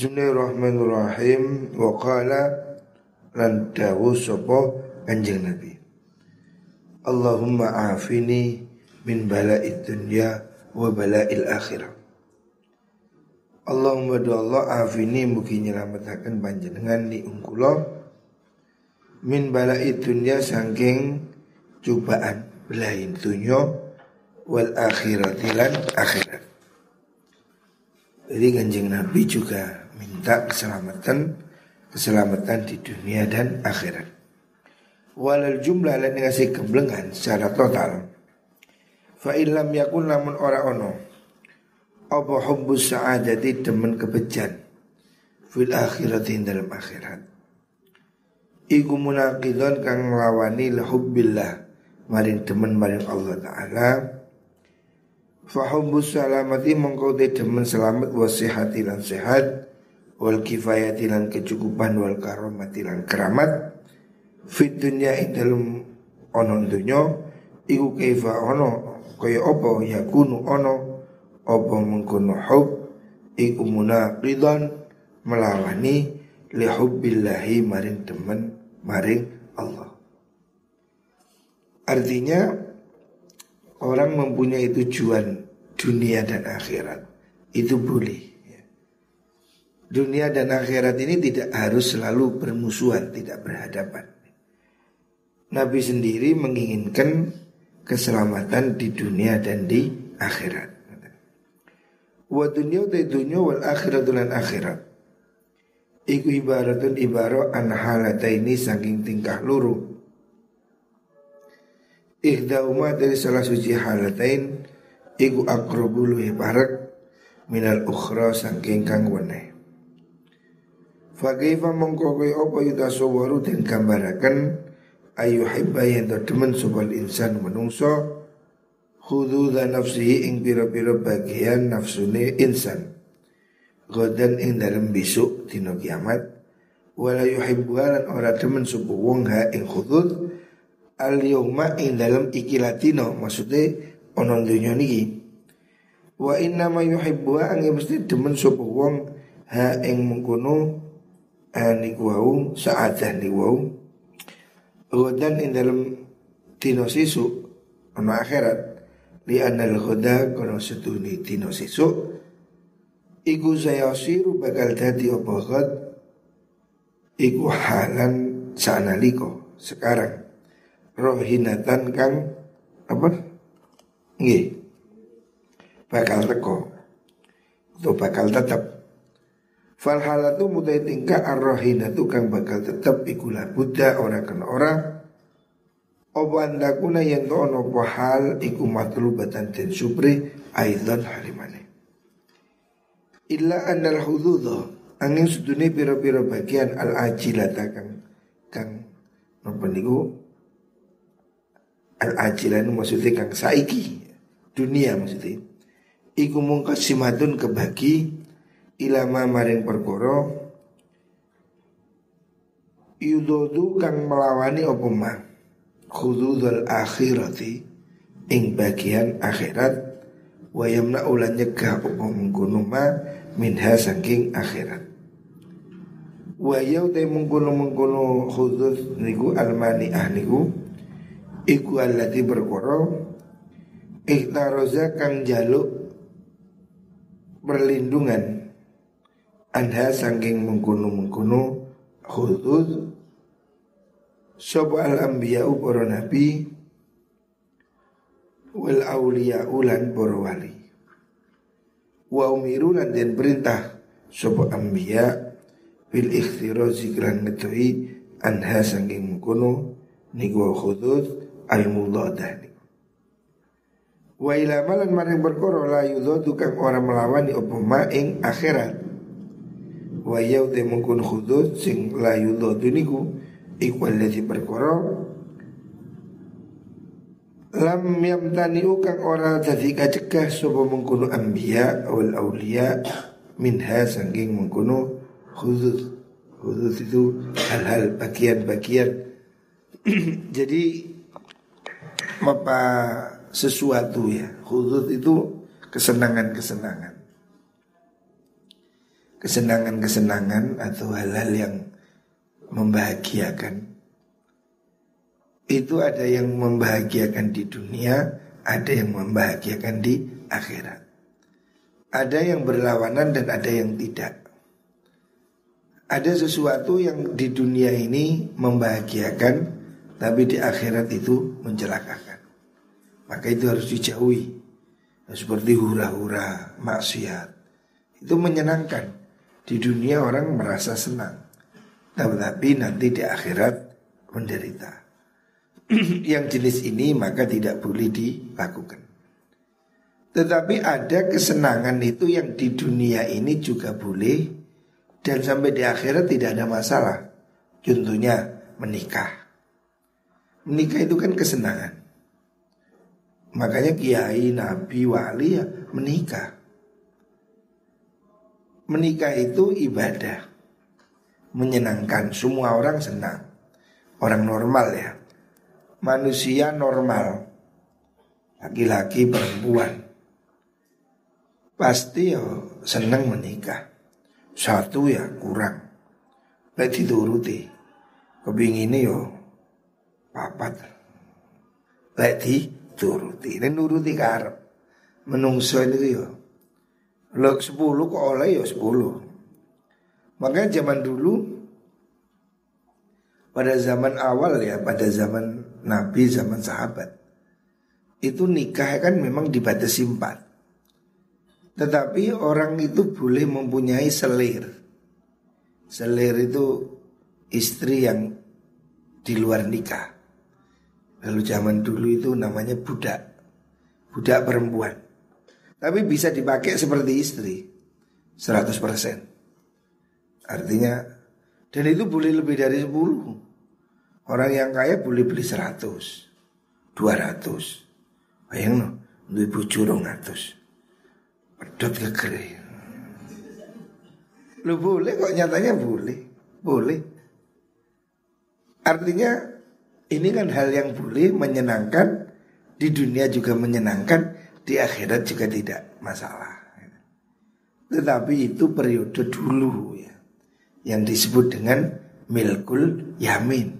Bismillahirrahmanirrahim. Wa qala lan dawu sapa Kanjeng Nabi? Allahumma afini min bala'id dunya wa bala'il akhirah. Allahumma do Allah afini mugi nyelametaken panjenengan ni ungkula min bala'id dunya saking cobaan belain dunya wal akhirati lan akhirat. Jadi kanjeng Nabi juga minta keselamatan keselamatan di dunia dan akhirat. Walal jumlah lain ngasih keblengan secara total. Fa illam yakun lamun ora ono apa hubbus sa'adati demen kebejan fil akhirat dalam akhirat. Iku munaqidon kang nglawani hubbillah maring demen maring Allah taala Fahubbus salamati mengkau demen selamat wasihati lan sehat wal kifayati lan kecukupan wal karomati lan keramat. Fit dunya ing dalem ana dunya iku kaifa ono kaya apa? Yakunu ono apa mengkono hub? Iku munaqidan melawani li hubbillahi maring demen maring Allah. Artinya orang mempunyai tujuan dunia dan akhirat. Itu boleh. Dunia dan akhirat ini tidak harus selalu bermusuhan, tidak berhadapan. Nabi sendiri menginginkan keselamatan di dunia dan di akhirat. Wa dunia te dunia wal akhirat dan akhirat. Iku ibaratun ibarat an halataini saking tingkah luruh Ihdauma dari salah suci halatain Iku akrobu luhi barak Minal ukhra sangking kang wene Fagaifa mongkokoi opo yuta sawaru dan gambarakan Ayu hibba yang demen subal insan menungso? Dan nafsihi ing piro-piro bagian nafsune insan. Godan ing dalam bisuk dino kiamat. Wala yuhibbuhalan ora demen subuh wong ha ing khudud al yawma ing dalam iki latino maksudnya ono dunya niki. Wa inna ma yuhibbu ang mesti demen sapa wong ha ing mengkono niku wau saadah niku wau Godan ing dalam dino sisu ono akhirat li anal ghoda kono setuni dino sisu iku saya siru bakal dadi apa iku halan sanaliko sekarang rohinatan kang apa? Nggih. Bakal teko. Itu bakal tetap. Fal halatu mutai tingkah arrohinatu kang bakal tetap ikulah Buddha orang kena orang. Opo andakuna yang to ono hal iku matlubatan den supri aidan halimane. Illa annal hududha angin sudune pira-pira bagian al ajilata kang kang napa niku al ajilan maksudnya kang saiki dunia maksudnya iku mungkasimatun kebagi ilama maring perkoro yudodu kang melawani opoma khududul akhirati ing bagian akhirat wayamna ulan nyegah opo mengkono ma minha saking akhirat. Wayau te mengkono mengkono khudud niku almani ahniku Iku alati berkoro Ikhtaroza kang jaluk Berlindungan Anha sangking mengkuno-mengkuno Khudud Soba al-ambiya'u para nabi Wal awliya ulan para wali Wa umiru lan den perintah Soba ambiya Bil ikhtirozi klan ngetui Anha sangking mengkuno Niku khudud al-mudhadah Wa ila malan maring perkara la yudhadu kang ora melawani apa ma ing akhirat. Wa yau mungkun khudud sing la yudhadu niku iku alladhi perkara lam yamtaniu kang ora dadi kacegah sapa mengkono anbiya wal auliya minha saking mengkono khudud. Khudud itu hal-hal bagian-bagian. Jadi apa sesuatu ya. Khudud itu kesenangan-kesenangan. Kesenangan-kesenangan atau hal-hal yang membahagiakan. Itu ada yang membahagiakan di dunia, ada yang membahagiakan di akhirat. Ada yang berlawanan dan ada yang tidak. Ada sesuatu yang di dunia ini membahagiakan, tapi di akhirat itu mencelakakan. Maka itu harus dijauhi. Seperti hura-hura, maksiat. Itu menyenangkan. Di dunia orang merasa senang. Tetapi nanti di akhirat menderita. yang jenis ini maka tidak boleh dilakukan. Tetapi ada kesenangan itu yang di dunia ini juga boleh dan sampai di akhirat tidak ada masalah. Contohnya menikah. Menikah itu kan kesenangan. Makanya kiai, nabi, wali ya menikah. Menikah itu ibadah. Menyenangkan, semua orang senang. Orang normal ya. Manusia normal. Laki-laki, perempuan pasti ya senang menikah. Satu ya kurang. Lek dituruti. Kepingine yo papat. Lek dituruti. Dan nuruti karep. Menungso itu yo. Lek sepuluh kok oleh yo sepuluh. Makanya zaman dulu pada zaman awal ya, pada zaman Nabi, zaman sahabat, itu nikah kan memang dibatasi empat. Tetapi orang itu boleh mempunyai selir. Selir itu istri yang di luar nikah. Lalu zaman dulu itu namanya budak. Budak perempuan. Tapi bisa dipakai seperti istri. 100%. Artinya dan itu boleh lebih dari 10. Orang yang kaya boleh beli 100, 200. Bayang no, duit bujurong 100. Pedot kegeri. Lu boleh kok nyatanya boleh. Boleh. Artinya ini kan hal yang boleh menyenangkan di dunia juga menyenangkan di akhirat juga tidak masalah. Tetapi itu periode dulu ya yang disebut dengan milkul yamin.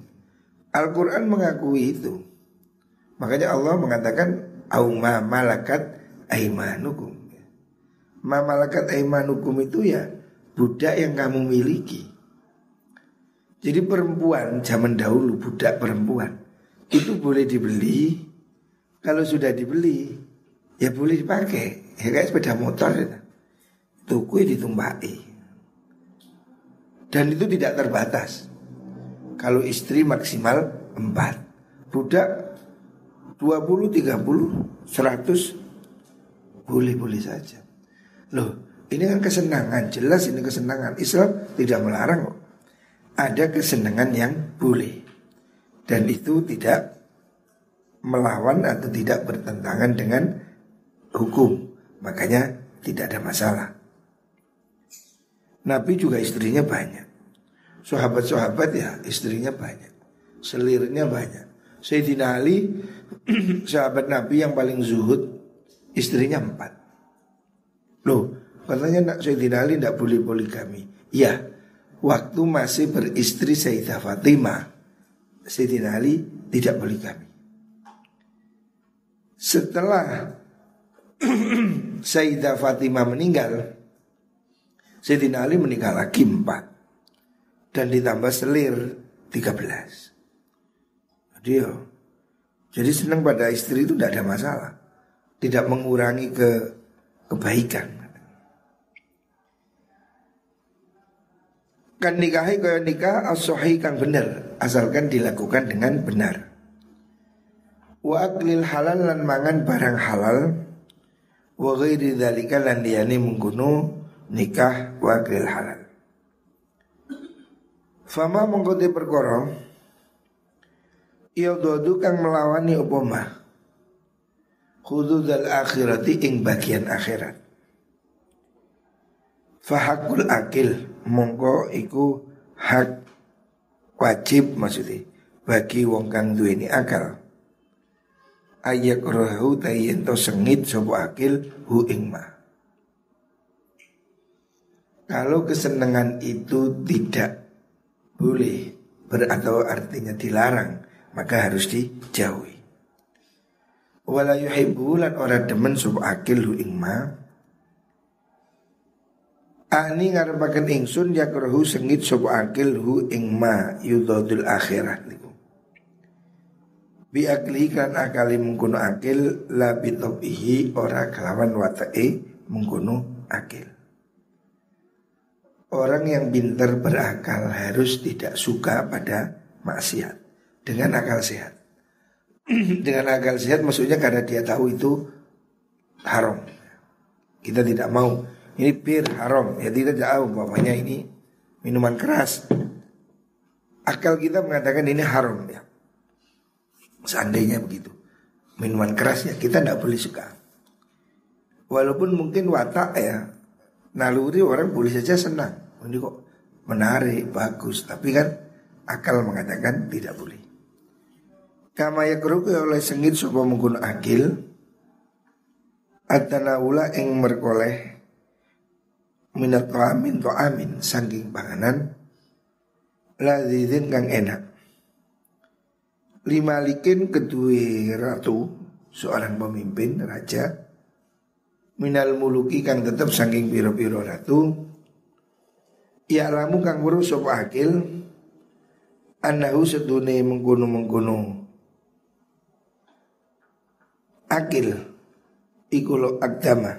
Al-Quran mengakui itu. Makanya Allah mengatakan auma malakat aimanukum. Mamalakat hukum itu ya budak yang kamu miliki. Jadi perempuan zaman dahulu budak perempuan itu boleh dibeli. Kalau sudah dibeli ya boleh dipakai. Ya kayak sepeda motor itu. Tuku ditumpaki. Dan itu tidak terbatas. Kalau istri maksimal 4 Budak 20, 30, 100 Boleh-boleh saja Loh, ini kan kesenangan, jelas ini kesenangan. Islam tidak melarang Ada kesenangan yang boleh. Dan itu tidak melawan atau tidak bertentangan dengan hukum. Makanya tidak ada masalah. Nabi juga istrinya banyak. Sahabat-sahabat ya istrinya banyak. Selirnya banyak. Sayyidina Ali sahabat Nabi yang paling zuhud istrinya empat. Loh, katanya nak Sayyidina Ali tidak boleh poligami. Ya, waktu masih beristri Sayyidah Fatimah, Sayyidina Ali tidak poligami. Setelah Sayyidah Fatimah meninggal, Sayyidina Ali meninggal lagi empat dan ditambah selir tiga belas. Jadi ya, jadi senang pada istri itu tidak ada masalah, tidak mengurangi ke kebaikan. Kan nikahi kaya nikah as kang bener asalkan dilakukan dengan benar. Wa aklil halal lan mangan barang halal wa ghairi dzalika lan liyane menggunu nikah wa aklil halal. Fama mengkoti perkara dodu kang melawani opoma hududal akhirati ing bagian akhirat. Fahakul akil mongko iku hak wajib maksudnya bagi wong kang duweni akal. Ayak rohu tayen to sengit sopo akil hu ing ma. Kalau kesenangan itu tidak boleh ber atau artinya dilarang, maka harus dijauhi. Wala yuhibbu lan ora demen sub akil hu ing ma. Ani ngarepaken ingsun yakrohu sengit sub akil hu ing ma yudadul akhirat niku. Bi akli kan akali mengkono akil la bitobihi ora kelawan watai mengkono akil. Orang yang pintar berakal harus tidak suka pada maksiat dengan akal sehat. dengan akal sehat maksudnya karena dia tahu itu haram. Kita tidak mau ini bir haram ya tidak tahu bapaknya ini minuman keras. Akal kita mengatakan ini haram ya. Seandainya begitu minuman keras ya kita tidak boleh suka. Walaupun mungkin watak ya naluri orang boleh saja senang. Ini kok menarik, bagus. Tapi kan akal mengatakan tidak boleh. Kama yakruku oleh sengit supaya menggun akil Atanawula ing merkoleh Minat to'amin to'amin Sangking panganan Ladidin kang enak Lima likin kedua ratu Seorang pemimpin, raja Minal muluki kang tetap sangking piro-piro ratu. Ya lamu kang weruh sapa akil Anahu sedune mengkono-mengkono. Akil iku lo agama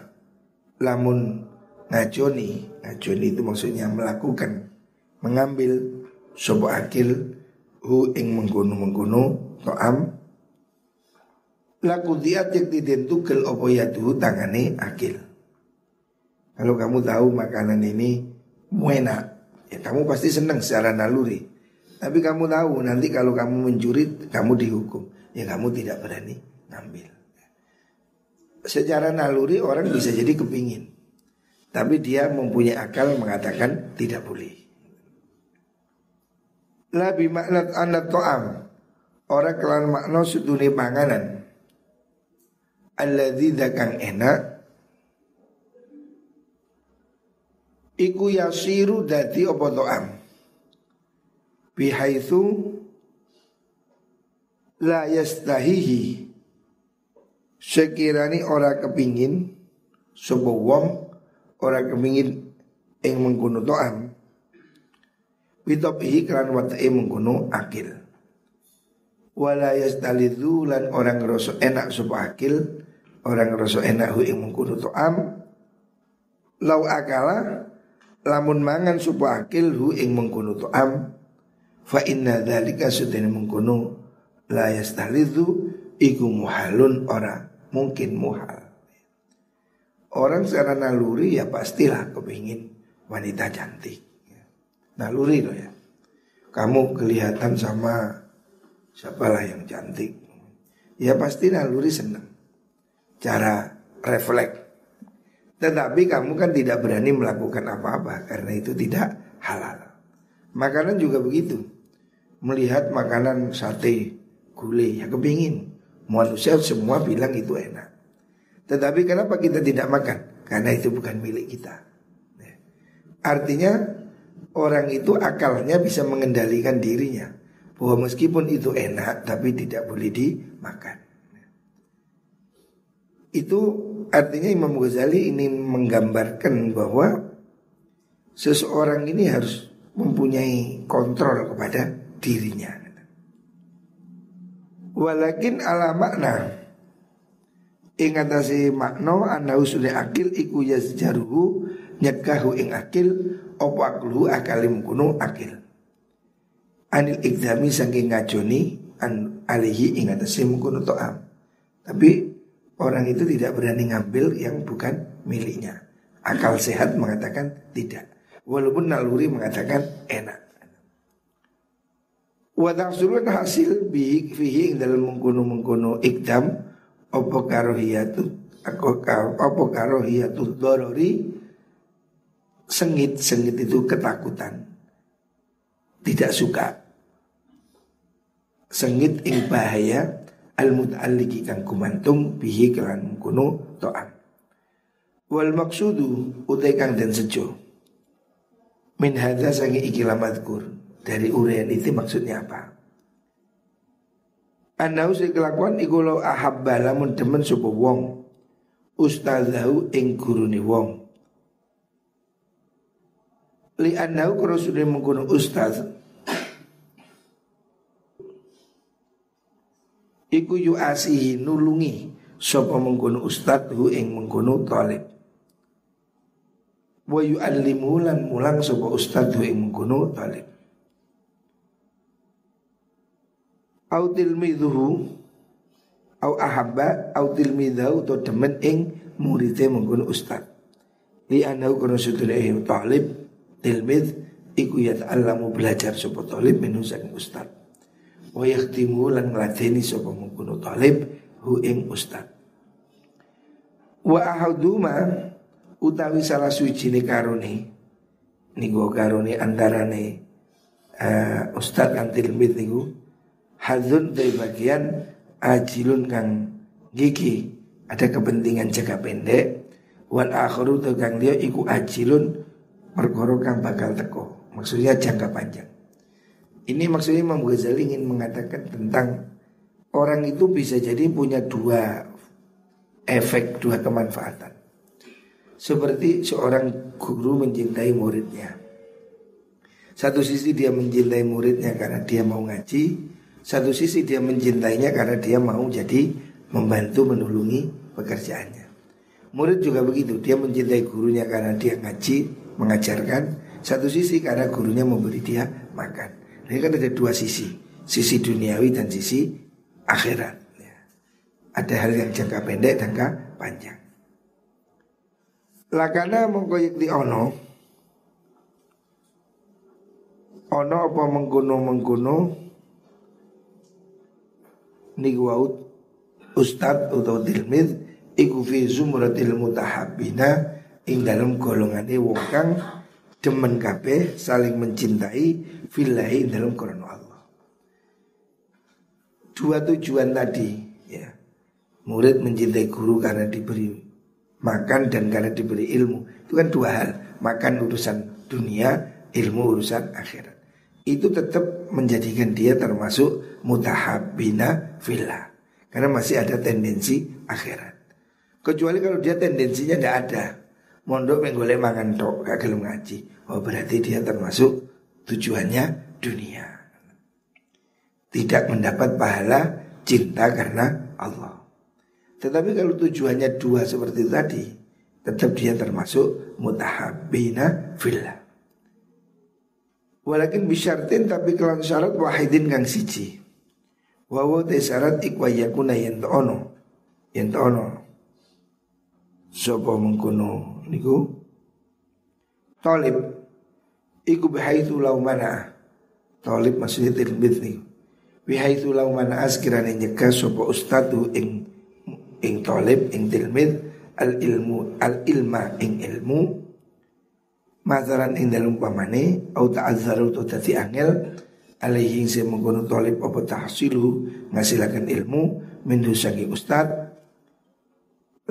lamun ngajoni ngajoni itu maksudnya melakukan mengambil sobo akil hu ing mengguno mengguno to'am. Laku diat yang ditentukan opo yatuhu tangane akil. Kalau kamu tahu makanan ini muena ya kamu pasti senang secara naluri. Tapi kamu tahu nanti kalau kamu mencuri kamu dihukum. Ya kamu tidak berani ngambil. Secara naluri orang bisa jadi kepingin. Tapi dia mempunyai akal mengatakan tidak boleh Labi maknat anak to'am Orang kelan makna seduni panganan. Alladzi dakang enak. Iku yasiru dati opo to'am Bihaithu La yastahihi. Sekirani ora kepingin sebuah wong ora kepingin ing mengkuno to'am Bitopihi kelan watai mengkuno akil Wala yastalidu lan orang ngerasa enak sebuah akil Orang ngerasa enak hu ing mengkuno to'am Lau akala Lamun mangan sebuah akil hu ing mengkuno to'am Fa inna dhalika sudini mengkuno La yastalidu Iku muhalun orang mungkin muhal. Orang secara naluri ya pastilah kepingin wanita cantik. Naluri loh ya. Kamu kelihatan sama siapalah yang cantik. Ya pasti naluri senang. Cara refleks. Tetapi kamu kan tidak berani melakukan apa-apa karena itu tidak halal. Makanan juga begitu. Melihat makanan sate gulai ya kepingin Manusia semua bilang itu enak. Tetapi kenapa kita tidak makan? Karena itu bukan milik kita. Ya. Artinya orang itu akalnya bisa mengendalikan dirinya. Bahwa meskipun itu enak tapi tidak boleh dimakan. Itu artinya Imam Ghazali ini menggambarkan bahwa seseorang ini harus mempunyai kontrol kepada dirinya. Walakin ala makna Ing atase makna anahu sudah akil iku yazjaruhu nyekahu ing akil opo akluhu akalim kuno akil. Anil ikdami saking ngajoni an alihi ing atase mengkuno to'am Tapi orang itu tidak berani ngambil yang bukan miliknya. Akal sehat mengatakan tidak. Walaupun naluri mengatakan enak. Wa tahsulun hasil bi fihi dalam mengkono mengkono ikdam apa karohiyatu aku apa karohiyatu dorori sengit sengit itu ketakutan. Tidak suka. Sengit ing bahaya al mutalliki kang kumantung bihi kelan kuno to'am wal maksudu utai kang den sejo. Min hadza sangi ikilamatkur Dari urian itu maksudnya apa? Anau si kelakuan iku lo ahabba lamun demen sapa wong. Ustazahu ing gurune wong. Li anau karo sudah mengkono ustaz Iku yu asihi nulungi sapa mengkono ustaz hu ing mengkono talib. Wa yu'allimu lan mulang sapa ustaz hu ing mengkono talib. au tilmidhuhu au ahabba au tilmidhahu to demen ing muridé mengkono ustad li anau kono sudune ing talib tilmid iku ta'allamu belajar sapa talib saking ustad wa yakhtimu lan ngladeni sapa mengkono talib hu ing ustad wa ahaduma utawi salah suci ni karone niku karone antarane uh, ustad kan tilmid niku Hadun dari bagian ajilun kang gigi ada kepentingan jaga pendek. Wan akhiru kang dia iku ajilun perkara bakal teko. Maksudnya jangka panjang. Ini maksudnya Imam Ghazali ingin mengatakan tentang orang itu bisa jadi punya dua efek dua kemanfaatan. Seperti seorang guru mencintai muridnya. Satu sisi dia mencintai muridnya karena dia mau ngaji satu sisi dia mencintainya karena dia mau jadi membantu menulungi pekerjaannya. Murid juga begitu, dia mencintai gurunya karena dia ngaji, mengajarkan. Satu sisi karena gurunya memberi dia makan. Ini kan ada dua sisi, sisi duniawi dan sisi akhirat. Ya. Ada hal yang jangka pendek dan jangka panjang. Lakana mengkoyek di ono, ono apa mengkuno mengkuno niku ustad atau tilmid iku fi zumratil mutahabbina ing dalam golongane wong kang demen kabeh saling mencintai fillahi dalam korona Allah. Dua tujuan tadi ya. Murid mencintai guru karena diberi makan dan karena diberi ilmu. Itu kan dua hal. Makan urusan dunia, ilmu urusan akhirat itu tetap menjadikan dia termasuk mutahabina villa karena masih ada tendensi akhirat. Kecuali kalau dia tendensinya tidak ada, mondok menggolek mangan tok gak gelem ngaji. Oh berarti dia termasuk tujuannya dunia. Tidak mendapat pahala cinta karena Allah. Tetapi kalau tujuannya dua seperti tadi, tetap dia termasuk mutahabina villa. Walakin bisyartin tapi kelan syarat wahidin kang siji. Wawo te syarat ikwa yakuna yen ono. Yen ono. Sopo mengkono niku. Talib. Iku bihaithu lau mana. Talib maksudnya tilbid niku. Bihaithu lau mana askirane nyeka sopo ustadu ing ing talib ing tilmid al ilmu al ilma ing ilmu Mazaran ing dalem pamane au ta'azzaru tu angel alaihi sing mengkono talib apa tahsilu ngasilaken ilmu min sangi ustad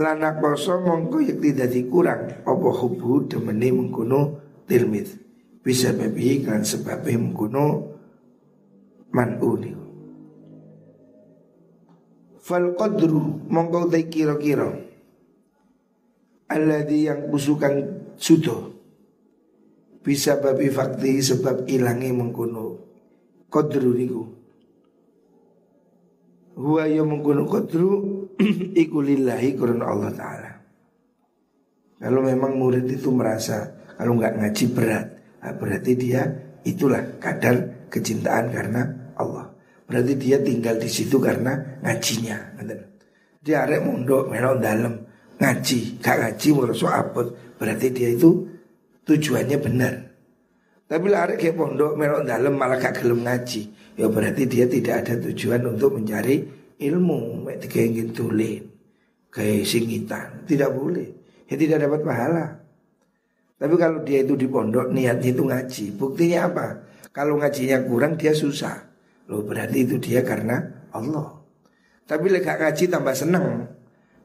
lana koso mongko yakti dadi kurang apa hubu demene mengkono tilmid bisa babi kan sebabnya mengkono manuni fal qadru mongko te kira-kira. Alladhi yang kusukan sudo. Bisa babi fakti sebab ilangi mengkuno kodru niku. Huwa ya mengkuno kodru iku lillahi kurun Allah Ta'ala kalau memang murid itu merasa kalau nggak ngaji berat nah berarti dia itulah kadar kecintaan karena Allah berarti dia tinggal di situ karena ngajinya dia arek mondok melok dalam ngaji gak ngaji merasa apot berarti dia itu tujuannya benar. Tapi lari kayak pondok melok dalam malah gak gelem ngaji. Ya berarti dia tidak ada tujuan untuk mencari ilmu. Kayak ingin tulen, kayak singitan, tidak boleh. Ya tidak dapat pahala. Tapi kalau dia itu di pondok niatnya itu ngaji, buktinya apa? Kalau ngajinya kurang dia susah. Loh berarti itu dia karena Allah. Tapi lek ngaji tambah seneng.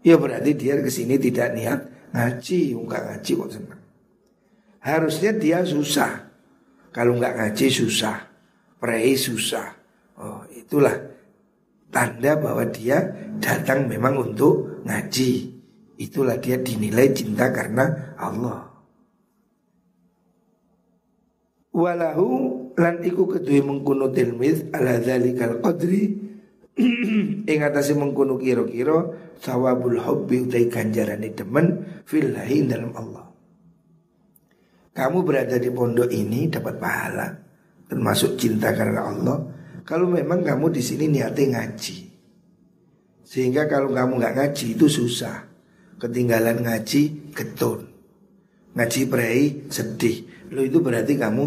Ya berarti dia ke sini tidak niat ngaji, enggak ngaji kok seneng. Harusnya dia susah Kalau nggak ngaji susah, prei susah. Oh itulah tanda bahwa dia datang memang untuk ngaji. Itulah dia dinilai cinta karena Allah. Walahu lan iku kedue mengkuno tilmiz ala dzalikal qadri ing atase mengkuno kira-kira sawabul hubbi utai ganjarane demen fillahi dalam Allah. Kamu berada di pondok ini dapat pahala termasuk cinta karena Allah. Kalau memang kamu di sini niatnya ngaji, sehingga kalau kamu nggak ngaji itu susah. Ketinggalan ngaji getun, ngaji prei sedih. Lo itu berarti kamu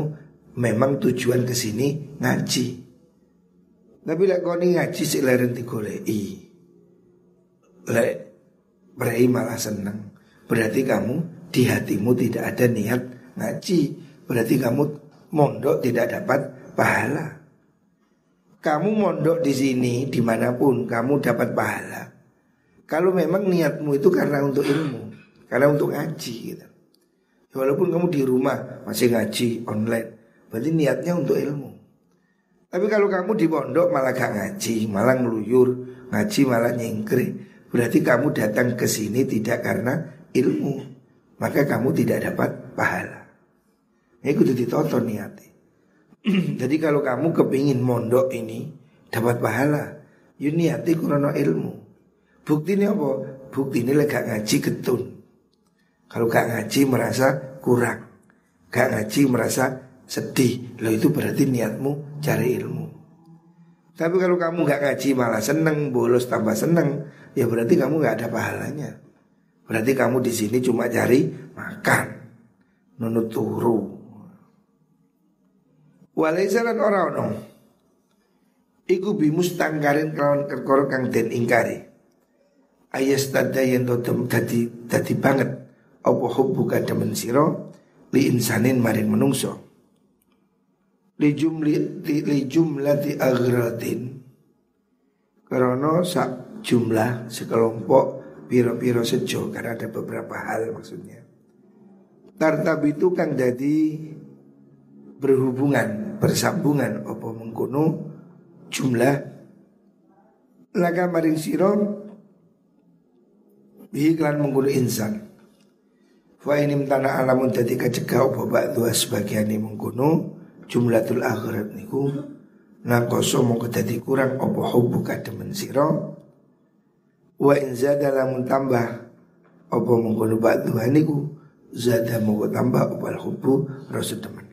memang tujuan ke sini ngaji. Tapi lek kau ngaji sih leren digolei. Lek prei malah seneng. Berarti kamu di hatimu tidak ada niat ngaji Berarti kamu mondok tidak dapat pahala Kamu mondok di sini di mana pun kamu dapat pahala. Kalau memang niatmu itu karena untuk ilmu Karena untuk ngaji gitu. Walaupun kamu di rumah masih ngaji online Berarti niatnya untuk ilmu. Tapi kalau kamu di pondok malah gak ngaji Malah ngeluyur Ngaji malah nyingkri Berarti kamu datang ke sini tidak karena ilmu. Maka kamu tidak dapat pahala. Ini kudu ditonton niati. Jadi kalau kamu kepingin mondok ini dapat pahala, yuk niati kurang ilmu. Bukti ini apa? Bukti ini gak ngaji getun. Kalau gak ngaji merasa kurang, gak ngaji merasa sedih, lo itu berarti niatmu cari ilmu. Tapi kalau kamu gak ngaji malah seneng, bolos tambah seneng, ya berarti kamu gak ada pahalanya. Berarti kamu di sini cuma cari makan, nunut turu, Walaisa lan ora ono. Iku bimustangkarin kelawan kerkoro kang den ingkari. Ayas tada yang totem dadi dadi banget apa hubbuka demen siro li insanin maring menungso. Li jumli li, li jumlati agradin. Karena sak jumlah sekelompok piro-piro sejo karena ada beberapa hal maksudnya. Tartab itu kang jadi berhubungan bersambungan opo mengkono jumlah. Laga maring siro bihi klan mengkono insan. Fa ini tanah alamun dadi kacegah opo ba'du sebagian mengkono jumlatul akhirat niku. Nakoso mongko dadi kurang opo hubu kademen siro wa in zada lamun tambah opo mengkono ba'du niku zada mongko tambah opo hubu rasa teman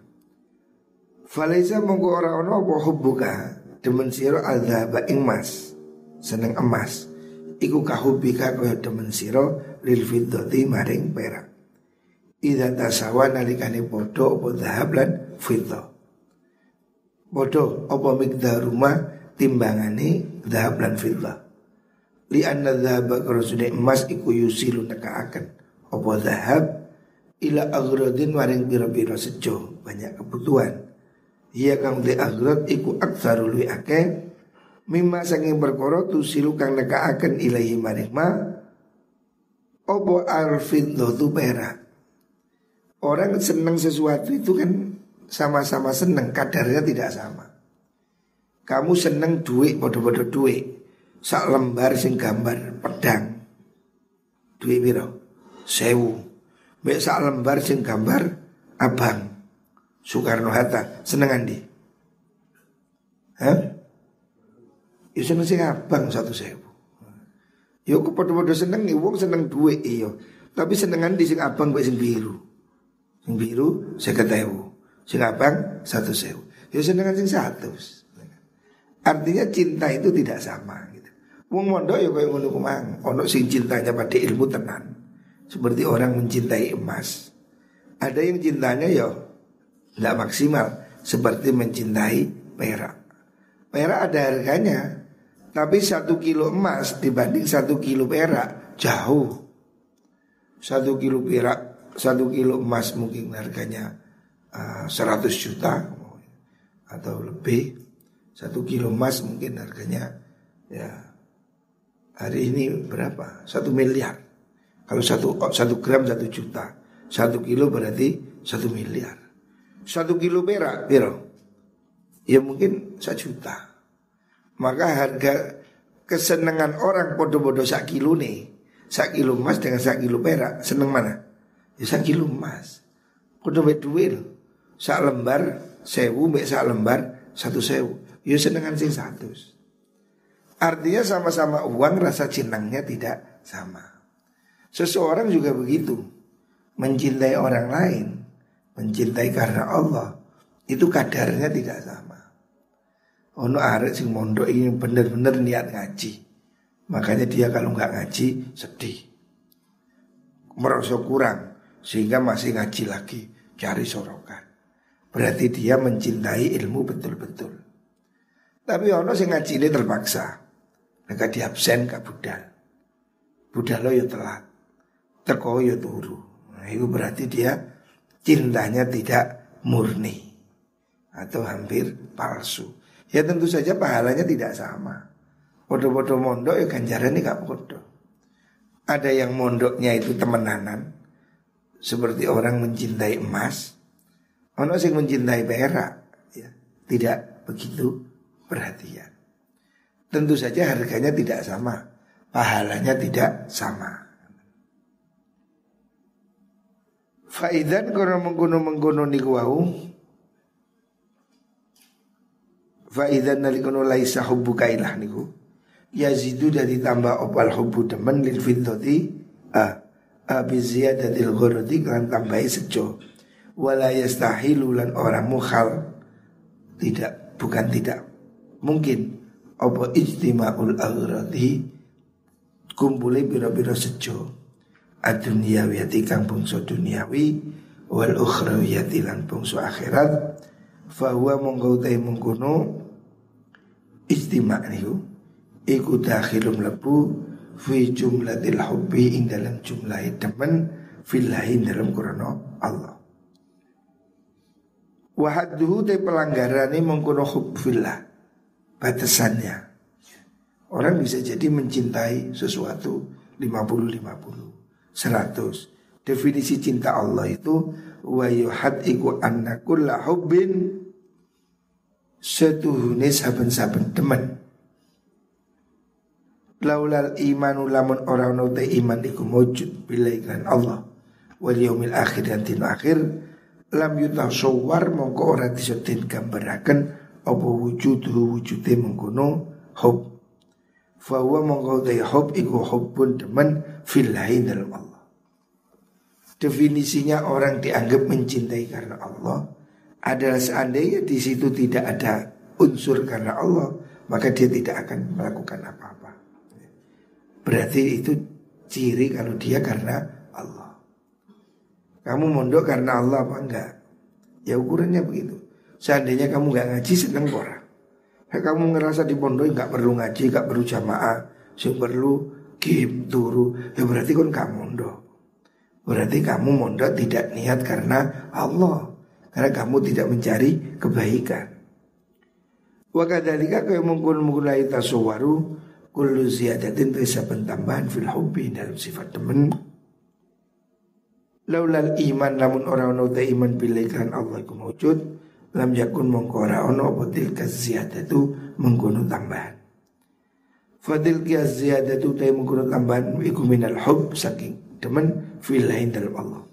Falaisa mongko ora ono apa hubbuka? Demen sira adzaba ing mas. Seneng emas. Iku kahubika kaya demen sira lil fiddati maring perak. Ida tasawa nalikane podo apa dhahab lan fiddah Podo apa migdar rumah timbangane dhahab lan fiddah Li anna dhahaba karosune emas iku yusilu nekaaken. Apa dhahab? Ila agrodin maring biro-biro sejo banyak kebutuhan Iya kang de agrat iku aksaru lui ake Mima sanging berkoro tu silu kang neka akan ilahi maring ma Opo arfid tu perak? Orang senang sesuatu itu kan sama-sama senang Kadarnya tidak sama. Kamu senang duit bodoh-bodoh duit. Sak lembar sing gambar pedang. Duit biro Sewu. Mek sak lembar sing gambar abang Soekarno Hatta. Seneng andi Hah? Ya seneng sing abang satu sewu. Yo kok padha-padha seneng nih wong seneng duit iyo Tapi seneng andi sing abang mbek sing biru? Sing biru saya ketemu Sing abang satu sewu. Ya seneng sing satu Artinya cinta itu tidak sama gitu. Wong mondok ya kayak ngono kumang. Ono sing cintanya pada ilmu tenan. Seperti orang mencintai emas. Ada yang cintanya ya tidak maksimal seperti mencintai perak. Perak ada harganya, tapi satu kilo emas dibanding satu kilo perak jauh. Satu kilo perak, satu kilo emas mungkin harganya uh, 100 juta atau lebih. Satu kilo emas mungkin harganya ya hari ini berapa? Satu miliar. Kalau satu satu gram satu juta, satu kilo berarti satu miliar. Satu kilo perak, biro. Ya mungkin satu juta. Maka harga kesenangan orang podo-podo sak kilo nih. Sak kilo emas dengan sak kilo perak. Seneng mana? Ya sak kilo emas. Podo duit Sak lembar sewu, mek sak lembar satu sewu. Ya senengan sing satu. Artinya sama-sama uang rasa cinangnya tidak sama. Seseorang juga begitu. Mencintai orang lain, mencintai karena Allah, itu kadarnya tidak sama. Ono arek sing mondok ini bener-bener niat ngaji. Makanya dia kalau nggak ngaji sedih. Merasa kurang sehingga masih ngaji lagi, cari sorokan. Berarti dia mencintai ilmu betul-betul. Tapi ono sing ngaji ini terpaksa. Mereka di absen ke budal. Budal lo ya telat. Teko ya turu. Nah, itu berarti dia cintanya tidak murni. Atau hampir palsu. Ya tentu saja pahalanya tidak sama. Podo-podo mondok ya ganjarannya gak podo. Ada yang mondoknya itu temenanan. Seperti orang mencintai emas. Ono sing mencintai perak. Ya, tidak begitu perhatian. Tentu saja harganya tidak sama, pahalanya tidak sama. Faidan kono mengkono mengkono niku wau. Faidan nalikono laisa hubbu kailah niku. Yazidu dari tambah opal hubbu temen lil fiddati ah abi ziyadatil ghurati kan tambahi sejo. Wala lan orang mukhal tidak bukan tidak mungkin apa ijtima'ul aghradi kumpule biro-biro sejo aduniyawiyati kang bungsu duniawi wal ukhrawiyati lan bungsu akhirat fahuwa monggo utai mengkono ijtima' niku iku dakhilum lebu fi jumlatil hubbi ing dalam jumlah temen fillahi dalam krono Allah Wahadduhu te pelanggaran ini mengkono hub fillah batasannya. Orang bisa jadi mencintai sesuatu 50-50, 100. Definisi cinta Allah itu wa yuhad iku anna kulla hubbin setuhune saben-saben teman. Laulal imanu lamun orang note iman iku mujud bila iklan Allah wal yaumil akhir dan tino akhir lam yutasawwar mongko ora disetin gambaraken apa wujudu wujude mengkono hub Fahuwa mongko te hub iku hubbun teman fillahi dalam Allah Definisinya orang dianggap mencintai karena Allah adalah seandainya di situ tidak ada unsur karena Allah, maka dia tidak akan melakukan apa-apa. Berarti itu ciri kalau dia karena Allah. Kamu mondok karena Allah apa enggak? Ya ukurannya begitu. Seandainya kamu nggak ngaji seneng orang. Kamu ngerasa di pondok nggak perlu ngaji, nggak perlu jamaah, sih perlu game turu, ya berarti kan kamu mondok. Berarti kamu mondok tidak niat karena Allah, karena kamu tidak mencari kebaikan. Wakadalika kaya mungkun mulai tasawwaru kullu ziyadatin bisa pentambahan fil hubbi dalam sifat teman. Laulal iman namun orang nota iman pilihkan Allah iku wujud lam yakun mongko ora ono apa tilka ziyadatu mengkono tambahan fadil kia ziyadatu tay mengkono tambahan iku minal hub saking temen fillahin dalam Allah.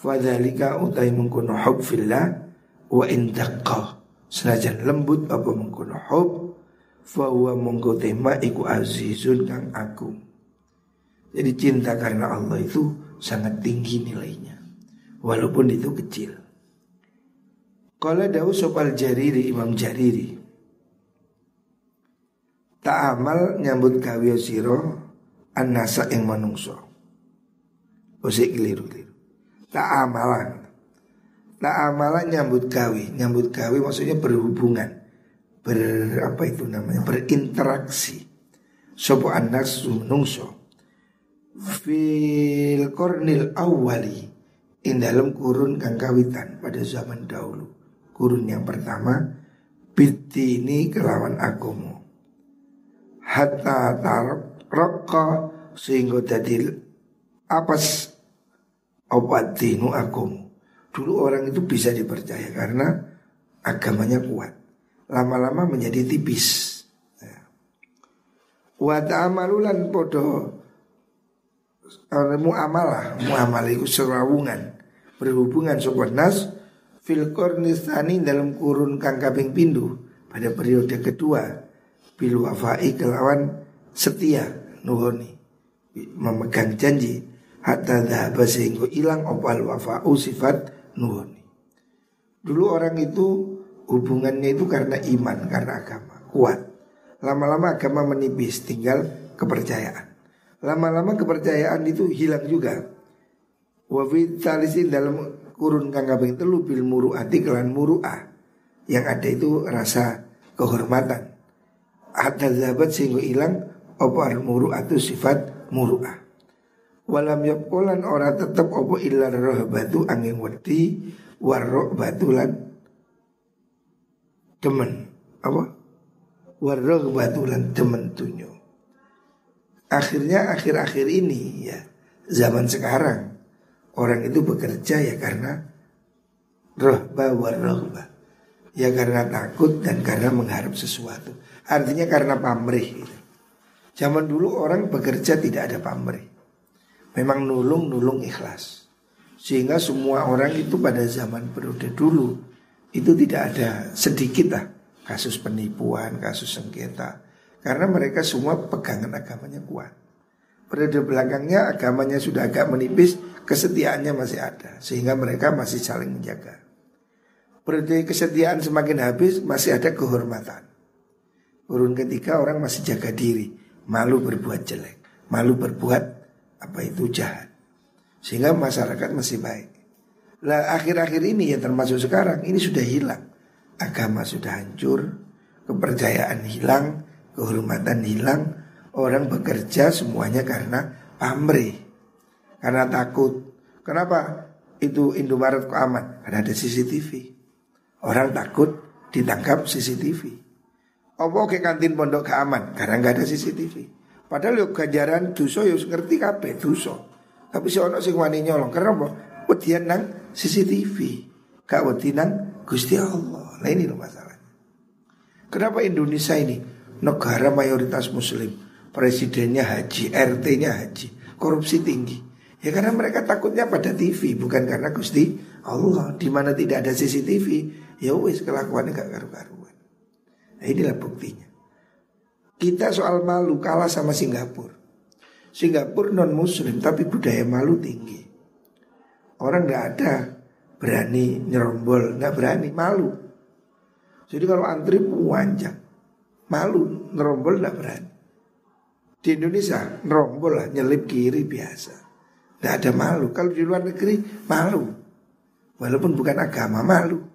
Fadzalika utai mengkono hub fillah wa in senajan lembut apa mengkono hub fa huwa tema iku azizun kang aku jadi cinta karena Allah itu sangat tinggi nilainya walaupun itu kecil. Kala dawu sopal jariri imam jariri Ta'amal nyambut gawe siro An-nasa yang manungso Usik keliru-keliru. Ta'amalan Ta'amalan nyambut gawe. Nyambut gawe maksudnya berhubungan. Ber, apa itu namanya? Berinteraksi. Sopo anas menungso Fil kornil awali In dalam kurun kang kawitan Pada zaman dahulu. Kurun yang pertama Biti ini kelawan agomo Hatta tarokka Sehingga jadi Apas Obat dinu agomo Dulu orang itu bisa dipercaya karena agamanya kuat. Lama-lama menjadi tipis. Ya. Wa ta'amalulan podo muamalah, muamalah itu serawungan, berhubungan sobat nas fil kornistani dalam kurun kang kaping pindu pada periode kedua bil wafai kelawan setia nuhoni memegang janji hatta dhahaba sehingga hilang opal wafa'u sifat nuhoni. Dulu orang itu hubungannya itu karena iman, karena agama, kuat. Lama-lama agama menipis, tinggal kepercayaan. Lama-lama kepercayaan itu hilang juga. Wafid talisin dalam kurun kang kaping telu bil muru'ati kelan muru'ah. Yang ada itu rasa kehormatan. Hatta zabat sehingga hilang opal muru'atu sifat muru'ah. Walam yakulan ora tetep opo illa batu angin wedi warok batulan demen apa warok batulan demen tunyo. Akhirnya akhir-akhir ini ya zaman sekarang orang itu bekerja ya karena rohba warrohba ya karena takut dan karena mengharap sesuatu. Artinya karena pamrih. Zaman dulu orang bekerja tidak ada pamrih. Memang nulung-nulung ikhlas. Sehingga semua orang itu pada zaman periode dulu itu tidak ada sedikit lah kasus penipuan, kasus sengketa. Karena mereka semua pegangan agamanya kuat. Periode belakangnya agamanya sudah agak menipis, kesetiaannya masih ada. Sehingga mereka masih saling menjaga. Periode kesetiaan semakin habis, masih ada kehormatan. Kurun ketika orang masih jaga diri, malu berbuat jelek, malu berbuat apa itu jahat. Sehingga masyarakat masih baik. Lah akhir-akhir ini ya termasuk sekarang ini sudah hilang. Agama sudah hancur, kepercayaan hilang, kehormatan hilang, orang bekerja semuanya karena pamrih. Karena takut. Kenapa? Itu Indomaret kok aman? Karena ada CCTV. Orang takut ditangkap CCTV. Apa ke kantin pondok keaman? Karena nggak ada CCTV. Padahal yuk ganjaran dosa yuk ngerti kabeh dosa. Tapi si ono sing wani nyolong karena apa? Wedian nang CCTV. Gak wedi nang Gusti Allah. Nah ini loh masalahnya. Kenapa Indonesia ini negara mayoritas muslim, presidennya haji, RT-nya haji, korupsi tinggi. Ya karena mereka takutnya pada TV, bukan karena Gusti Allah. Di mana tidak ada CCTV, ya wis kelakuannya gak karu-karuan. Nah inilah buktinya. Kita soal malu kalah sama Singapura. Singapura non muslim tapi budaya malu tinggi. Orang nggak ada berani nyerombol, nggak berani malu. Jadi kalau antri panjang, malu nyerombol nggak berani. Di Indonesia nyerombol lah nyelip kiri biasa. Nggak ada malu. Kalau di luar negeri malu. Walaupun bukan agama malu.